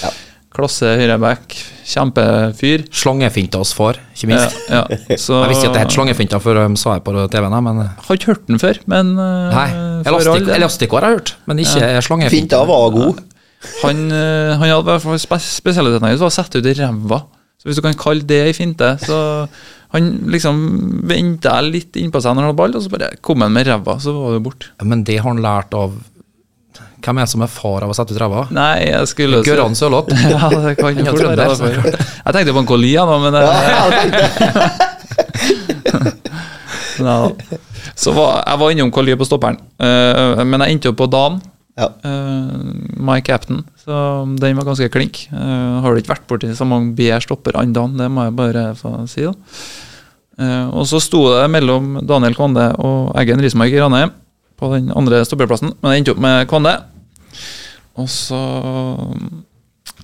Ja. Klasse høyreback. Kjempefyr. Slangefinta oss for, ikke minst. Ja, ja. Så, Jeg visste ikke at det het slangefinta før de sa det på TV-en, men Har ikke hørt den før, men øh, Nei. del. elastikk har jeg hørt, men ikke slangefinta. Finta var god. Han, øh, han hadde i hvert fall spe spesialiteten hans var å sette ut i ræva. Så hvis du kan kalle det ei finte, så Han liksom venta litt innpå seg når han hadde ball, og så bare kom han med ræva, så var det borte. Men det har han lært av Hvem er det som er far av å sette ut ræva? Nei, jeg skulle si- Gøran Sørloth? Ja, det kan trodde det. Jeg tenkte på en Kolia nå, men ja. Så var, Jeg var innom Kolia på stopperen, eh, men jeg endte opp på Dan. Ja. eh, my captain. Så den var ganske klink. Eh, har du ikke vært borti så mange bedre stopper enn Dan, det må jeg bare få si. da Uh, Og så sto det mellom Daniel Kvande og Eggen Rismark i Ranheim på den andre stopperplassen, men jeg endte opp med Kvande. Og så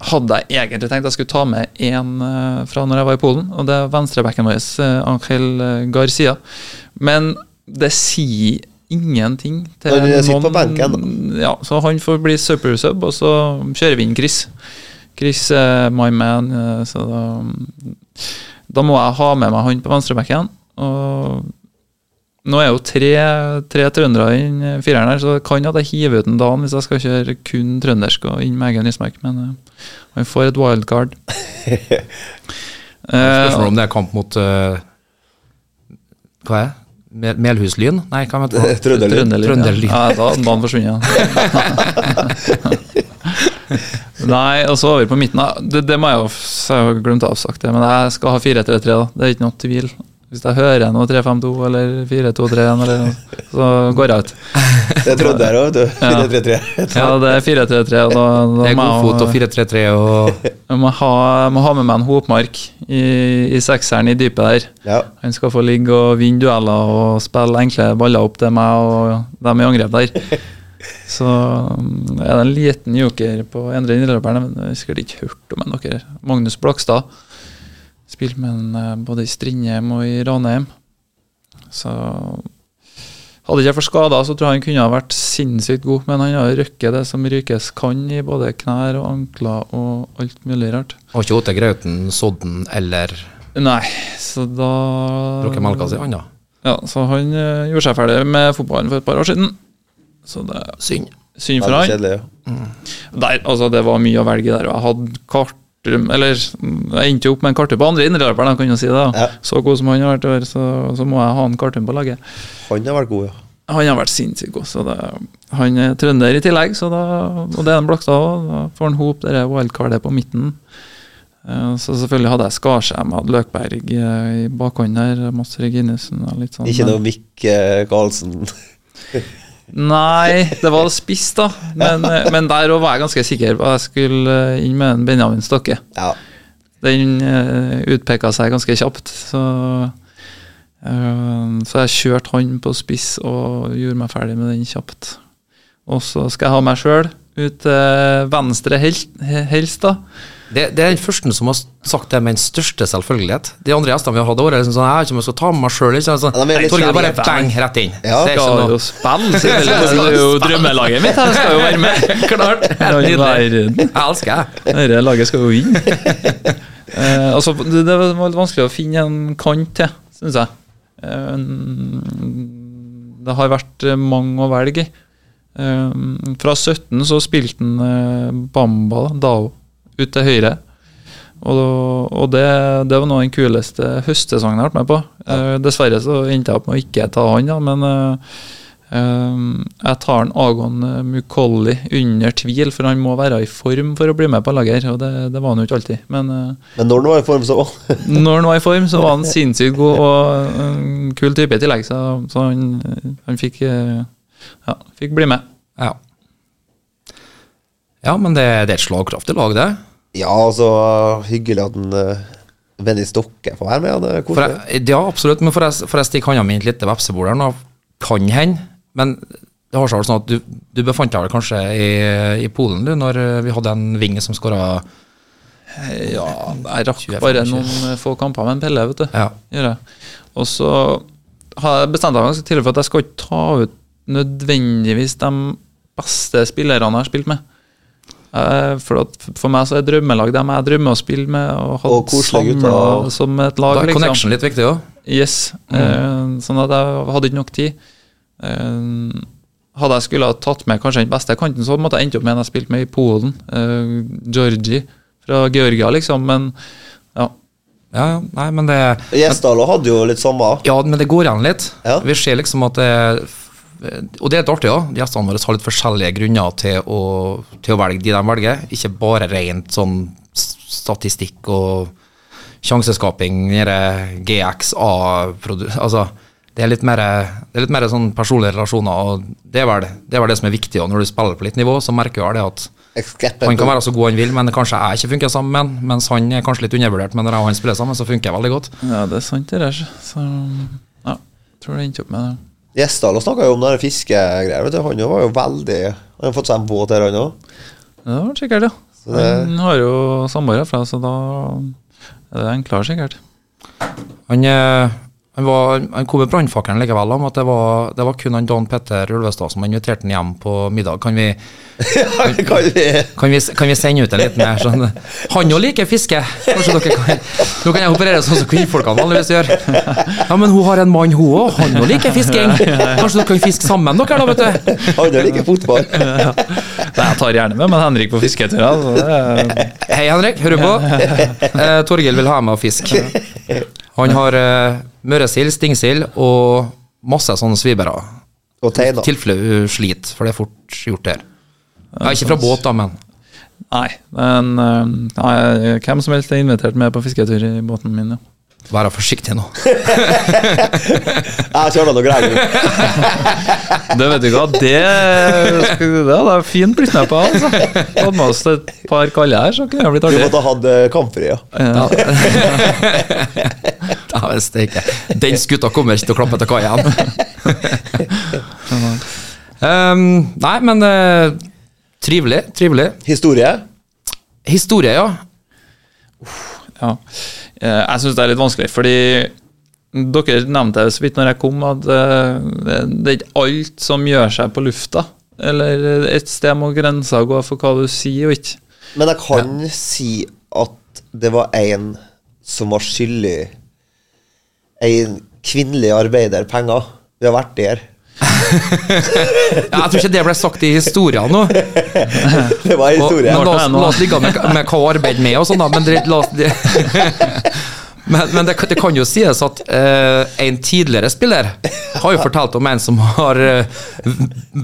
hadde jeg egentlig tenkt jeg skulle ta med en eh, fra når jeg var i Polen, og det er venstrebacken vår, eh, Angel eh, Garcia. Men det sier ingenting til Han sitter på banken, Ja, så han får bli super sub, og så kjører vi inn Chris. Chris er my man, eh, så da da må jeg ha med meg han på venstrebacken. Og nå er jo tre, tre trøndere inn fireren her, så det kan at jeg hiver ut en Dan hvis jeg skal kjøre kun trøndersk og inn med egen Rismark, men eh, han får et wildcard. Eh, Spørsmål om det er kamp mot uh, Hva er det? Mel Melhuslyn? Nei, hva heter det? Trønderlyn. Trønderlyn. Trønderlyn. Ja, ja da hadde Dan forsvunnet. Nei, og så over på midten. Det, det må jeg jo så jeg har glemt å ha sagt det, men jeg skal ha 4-3-3. da. Det er ikke noe tvil. Hvis jeg hører noe 3-5-2 eller 4-2-3-1, eller noe, så går jeg ut. Det er jeg òg, vet du. 4-3-3. Ja, det er 4-3-3. og Da, da Det er god jeg og ha- 4-3-3 og jeg må ha, må ha med meg en Hopmark i, i sekseren i dypet der. Ja. Han skal få ligge og vinne dueller og spille enkle baller opp til meg og dem i angrep der. Så um, er det en liten joker på Endre Nilleberg, men jeg husker ikke hørt om en dere. Magnus Blakstad. Spilt med en eh, både i Strindheim og i Ranheim. Så hadde ikke jeg vært skader, så tror jeg han kunne ha vært sinnssykt god. Men han har røkket det som rykes kan i både knær og ankler og alt mulig rart. Har ikke hatt Grauten, Sodden eller Nei, så da drukket melka si anna. Ja, så han uh, gjorde seg ferdig med fotballen for et par år siden. Så det Synd. synd for han. kjedelig. ja. Der, altså, det var mye å velge der. Jeg hadde Kartum Eller jeg endte jo opp med en Kartum på andre indreløperen, kan jo si det. Ja. Så god som han har vært i år, så, så må jeg ha en Kartum på laget. Han har vært god, ja. Han har vært sinnssykt god. så det, Han er trønder i tillegg, så da, og det er en Blakstad òg. Da får han hop det wildcardet på midten. Eh, Så selvfølgelig hadde jeg Skarsheim, hadde Løkberg eh, i bakhånd her, Mads Reginesen og litt sånn. Ikke noe Mikke Karlsen. Nei, det var spiss, da. Men, men der òg var jeg ganske sikker på at jeg skulle eh, inn med en Benjamin Stokke. Ja. Den uh, utpeka seg ganske kjapt. Så, uh, så jeg kjørte han på spiss og gjorde meg ferdig med den kjapt. Og så skal jeg ha meg sjøl ut til venstre helst, helst, da. Det, det er den første som har sagt det med den største selvfølgelighet. De andre gjestene vi har hatt, har vært liksom sånn Jeg vet ikke om jeg skal ta med meg sjøl. Sånn, Ja, Torgeir bare bang rett inn. Ja. Det er ikke noe- spille, selvfølgelig. Det er jo drømmelaget mitt. Jeg skal jo være med. Klart. Jeg elsker det. Dette laget skal jo vinne. eh, altså, det, det var litt vanskelig å finne en kant til, syns jeg. Eh, det har vært eh, mange å velge i. Eh, fra 17 så spilte han eh, Bamba, da, Dao, ut til høyre. Og, og det, det var noe av den kuleste høstsesongen jeg har vært med på. Eh, dessverre så endte jeg opp med å ikke ta han, da, men eh, eh, jeg tar en Agon eh, Mukolli under tvil, for han må være i form for å bli med på laget. her, Og det, det var han jo ikke alltid. Men eh, Men når han var i form, så var han når han var i form, så var han sinnssykt god og en kul type i tillegg, så, så han, han fikk, ja, fikk bli med. Ja. ja, men det, det er et slagkraftig lag, det. Ja, altså Hyggelig at en uh, Benny Stokke får være med. ja, Det er For koselig. jeg, ja, absolutt. Men får jeg, for jeg stikker hånda mi inn i et lite vepsebol her nå, kan hende. Men det har seg sånn at du, du befant deg vel kanskje i, i Polen du, når eh, vi hadde en vinge som skåra Ja, jeg rakk bare noen få kamper med en Pelle, vet du. Ja. Gjør jeg. Og så har jeg bestemt meg ganske tidlig for at jeg skal ikke ta ut nødvendigvis de beste spillerne jeg har spilt med. Eh, For, at for meg så er drømmelag dem jeg drømmer å spille med, og koselige samla som et lag. Da er er liksom. litt viktig òg. Yes. Eh, sånn at jeg hadde ikke nok tid. Eh, hadde jeg skulle ha tatt med kanskje den beste kanten, så måtte jeg endt opp med en jeg spilte med i Polen. Uh, Georgi fra Georgia, liksom. Men ja. Ja. Nei, men det Gjesdal hadde jo litt samme. Ja, men det går igjen litt. Ja. Vi ser liksom at det Og det er litt artig òg. Gjestene våre har litt forskjellige grunner til å, til å velge de de velger. Ikke bare rent sånn statistikk og sjanseskaping, GXA Altså, det er litt mer, det er litt mer sånn personlige relasjoner, og det er, vel, det er vel det som er viktig. Og når du spiller på litt nivå, så merker du det at han kan være så god han vil, men kanskje jeg ikke funker sammen med han, mens han er kanskje litt undervurdert, men når jeg og han spiller sammen, så funker jeg veldig godt. ja, det er sant, det der. Så ja, tror det endte opp med det. Gjesdal snakka jo om det fiskegreier. vet du, Han var jo veldig Han har fått seg en båt her, han òg. Det var sikkert, ja. Så det- Han har jo samboer herfra, så da er det enklere, sikkert. Han, eh, Han, var, han kom med brannfakkelen likevel om at det var, det var kun han Dan Petter Ulvestad som inviterte han hjem på middag. Kan vi, kan vi kan vi, kan vi sende ut en litt mer sånn Han òg liker fiske! Kanskje dere kan Nå kan jeg operere sånn som kvinnfolkene vanligvis gjør. Ja, men hun har en mann, hun òg. Han òg liker fisking. Kanskje dere kan fiske sammen, dere, da, vet du. Han liker fotball. Nei, Jeg tar gjerne med meg Henrik på fisketur. Altså. Er- Hei, Henrik. Hører du på? Eh, Torgill vil ha meg og fiske. Han har uh, møresild, stingsild og masse sånne svibere. Og teiner. I tilfelle hun sliter, for det er fort gjort der. Jeg er ikke fra båt, da, men Nei, men nei, hvem som helst er invitert med på fisketur i båten min. Ja. Vær forsiktig nå. Jeg kjører noe greier. Det vet du hva, det, det hadde jeg fint blitt med på. Altså. Hadde med oss et par kalde her, så kunne det blitt artig. Du måtte ha hatt eh, kampfri, ja. Ja. Den skuta kommer ikke til å klappe til kai igjen. um, nei, men uh, trivelig. Trivelig. Historie? Historie, ja. Ja. Eh, Jeg syns det er litt vanskelig, fordi dere nevnte det så vidt når jeg kom, at eh, det er ikke alt som gjør seg på lufta. Eller et sted må grensa gå for hva du sier og ikke. Men jeg kan si at det var en som var skyldig en kvinnelig arbeider penger. Vi har vært der. Ja. Jeg tror ikke det ble sagt i historien nå. Det var historien. Og, la oss, la oss ligge med, med hva arbeid med og sånn, da. Men, det, la oss, det, men, men det, kan- det kan jo sies at uh, en tidligere spiller har jo fortalt om en som har uh,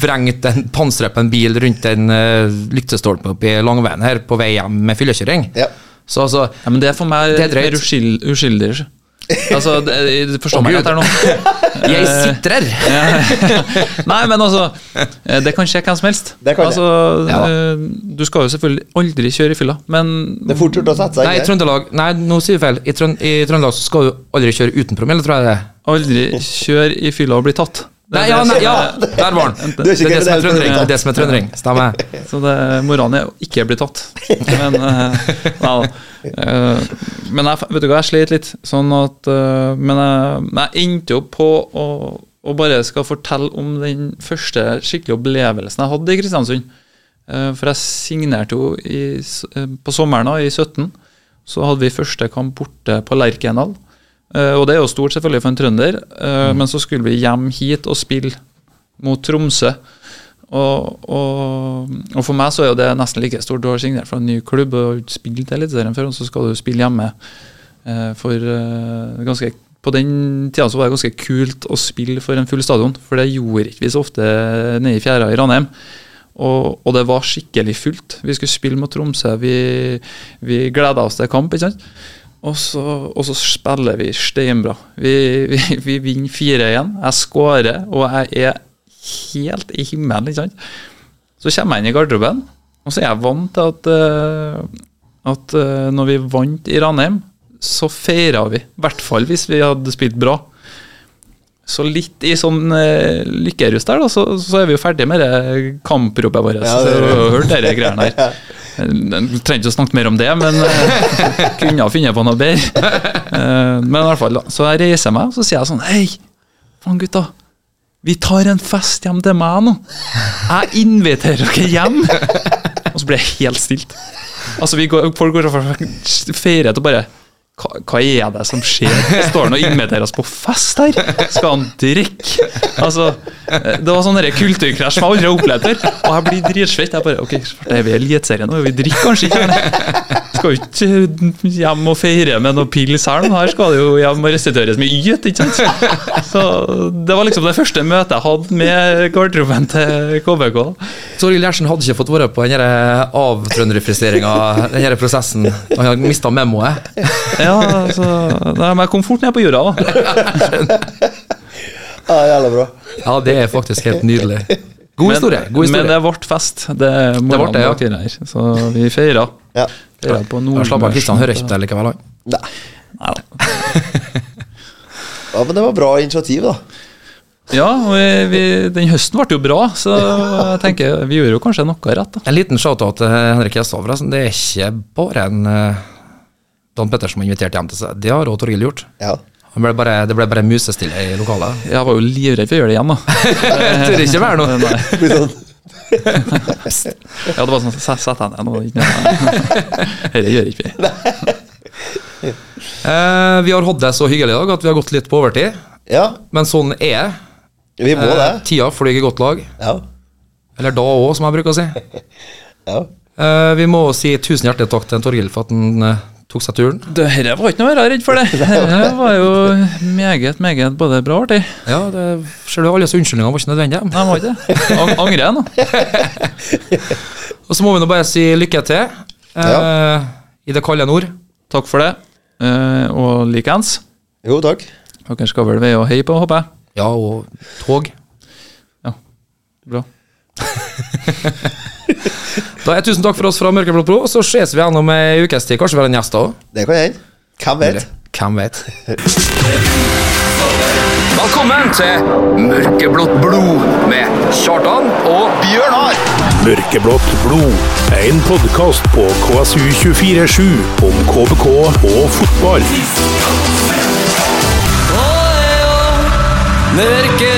vrengt en pansrepen bil rundt en uh, lyktestolpe oppe i Langveien her på vei hjem med fyllekjøring. Ja. Så altså Ja, men det er for meg Det er drøyt. mer uskyld, uskyldig. Altså, det, du forstår Å, meg rett her nå? Jeg sitrer! Nei, men altså eh, Det kan skje hvem som helst. Det kan altså, Ja. eh, Du skal jo selvfølgelig aldri kjøre i fylla, men Det er fort gjort å sette seg i inn. Trøndelag Nei, nå sier vi feil. I, Trøn Trøndelag skal du aldri kjøre uten promille, tror jeg det er. aldri kjøre i fylla og bli tatt. Nei, ja, nei, ja, er- der var den. Det det er Det det som er trøndering. Stemmer. Så det, moralen er å ikke bli tatt. Men, eh, nei. Eh, men jeg, vet du hva, jeg slet litt. Sånn at eh, Men jeg, jeg endte jo på å, å bare skal fortelle om den første skikkelige opplevelsen jeg hadde i Kristiansund. Eh, for jeg signerte jo i, eh, på sommeren da, i 17. Så hadde vi første kamp borte på Lerkendal. Eh, og det er jo stort selvfølgelig for en trønder, mm. men så skulle vi hjem hit og spille mot Tromsø. Og, og, og for meg så er jo det nesten like stort. Du har signert for en ny klubb og har spilt Eliteserien før, og så skal du spille hjemme. Eh, for ganske på den tida så var det ganske kult å spille for en full stadion, for det gjorde ikke vi så ofte nede i fjæra i Ranheim. Og, og det var skikkelig fullt. Vi skulle spille mot Tromsø, vi, vi gleda oss til kamp. ikke sant? Og så, og så spiller vi steinbra. Vi, vi, vi vinner 4-1. Jeg skårer, og jeg er helt i himmelen. ikke sant? Så kommer jeg inn i garderoben, og så er jeg vant til at, eh, at eh, når vi vant i Ranheim, så feira vi. I hvert fall hvis vi hadde spilt bra. Så litt i sånn uh, lykkerus der, da, så, så er vi jo ferdig med det kampropet vårt. Ja, det så, hørt dere greiene her. Jeg trenger ikke å snakke mer om det, men uh, kunne funnet på noe bedre. Eh, men i hvert fall. Så jeg reiser meg, og så sier jeg sånn Hei, faen gutta. Vi tar en fest hjem til meg nå. Jeg inviterer dere hjem. Og så blir jeg helt stilt. Altså, går, Folk går og feirer etter bare hva, hva er det som skjer? Står han og inviterer oss på fest her? Skal han drikke? Altså, eh, Det var sånn kulturkrasj som jeg aldri har opplevd før. Og jeg blir dritsvett. Jeg bare Ok, det er vi i Eliteserien nå, vi drikker kanskje ikke her. Skal jo ikke hjem og feire med noe pils her, her skal det jo hjem og restitueres med yt, ikke sant? Så det var liksom det første møtet jeg hadde med garderoben til KBK. Torgill Gjertsen hadde ikke fått være på den avtrønderfriseringa, den prosessen. Han hadde mista memoet. Ja, altså, det er mer komfort nede på jorda, da. Ja, jævla bra. Ja, det er faktisk helt nydelig. God historie. god historie Men det ble fest. Det, Det ble det, ja. her, Så vi feira. Ja. Feira på Ja, Slapp av, Kristian hører ikke på det likevel. han. Nei. Neida. Ja, men det var bra initiativ, da. Ja, og vi, vi, den høsten ble jo bra, så jeg tenker vi gjorde jo kanskje noe rett. da. En liten shout-out til Henrik forresten. Det er ikke bare en eh, Dan Pettersen var invitert hjem til seg. Det har òg Torgill gjort. Ja. Det ble bare, det ble bare musestille i lokalet. Jeg var jo livredd for å gjøre det igjen, da. Tør ikke være noe. Nei. Blir sånn, Ja, det var sånn Sett deg ned nå. Dette gjør ikke vi. Eh, vi har hatt det så hyggelig i dag at vi har gått litt på overtid. Ja, Men sånn er vi må det. eh, tida flyr i godt lag. Ja. Eller da òg, som jeg bruker å si. ja. Eh, vi må si tusen hjertelig takk til Torgill for at han eh, tok seg turen. Det var ikke noe å være redd for, det. Dette var jo meget, meget både bra og artig. Ja, det ser du, alle disse unnskyldningene var ikke nødvendige. Nei, var ikke det. Ang angrer jeg nå. Og så må vi nå bare si lykke til eh, i det kalde nord. Takk for det. Eh, og likeens. Jo, takk. Dere skal vel veie og heie på, håper jeg. Ja, og tog. Bra. Da er Tusen takk for oss fra Mørkeblått blod. så ses vi igjen om ei ukes tid. Kanskje vi har en gjest da òg? Det kan hende. Hvem vet? Hvem vet? Velkommen til Mørkeblått blod med Kjartan og Bjørnar! Mørkeblått blod en podkast på KSU247 om KBK og fotball. Mørke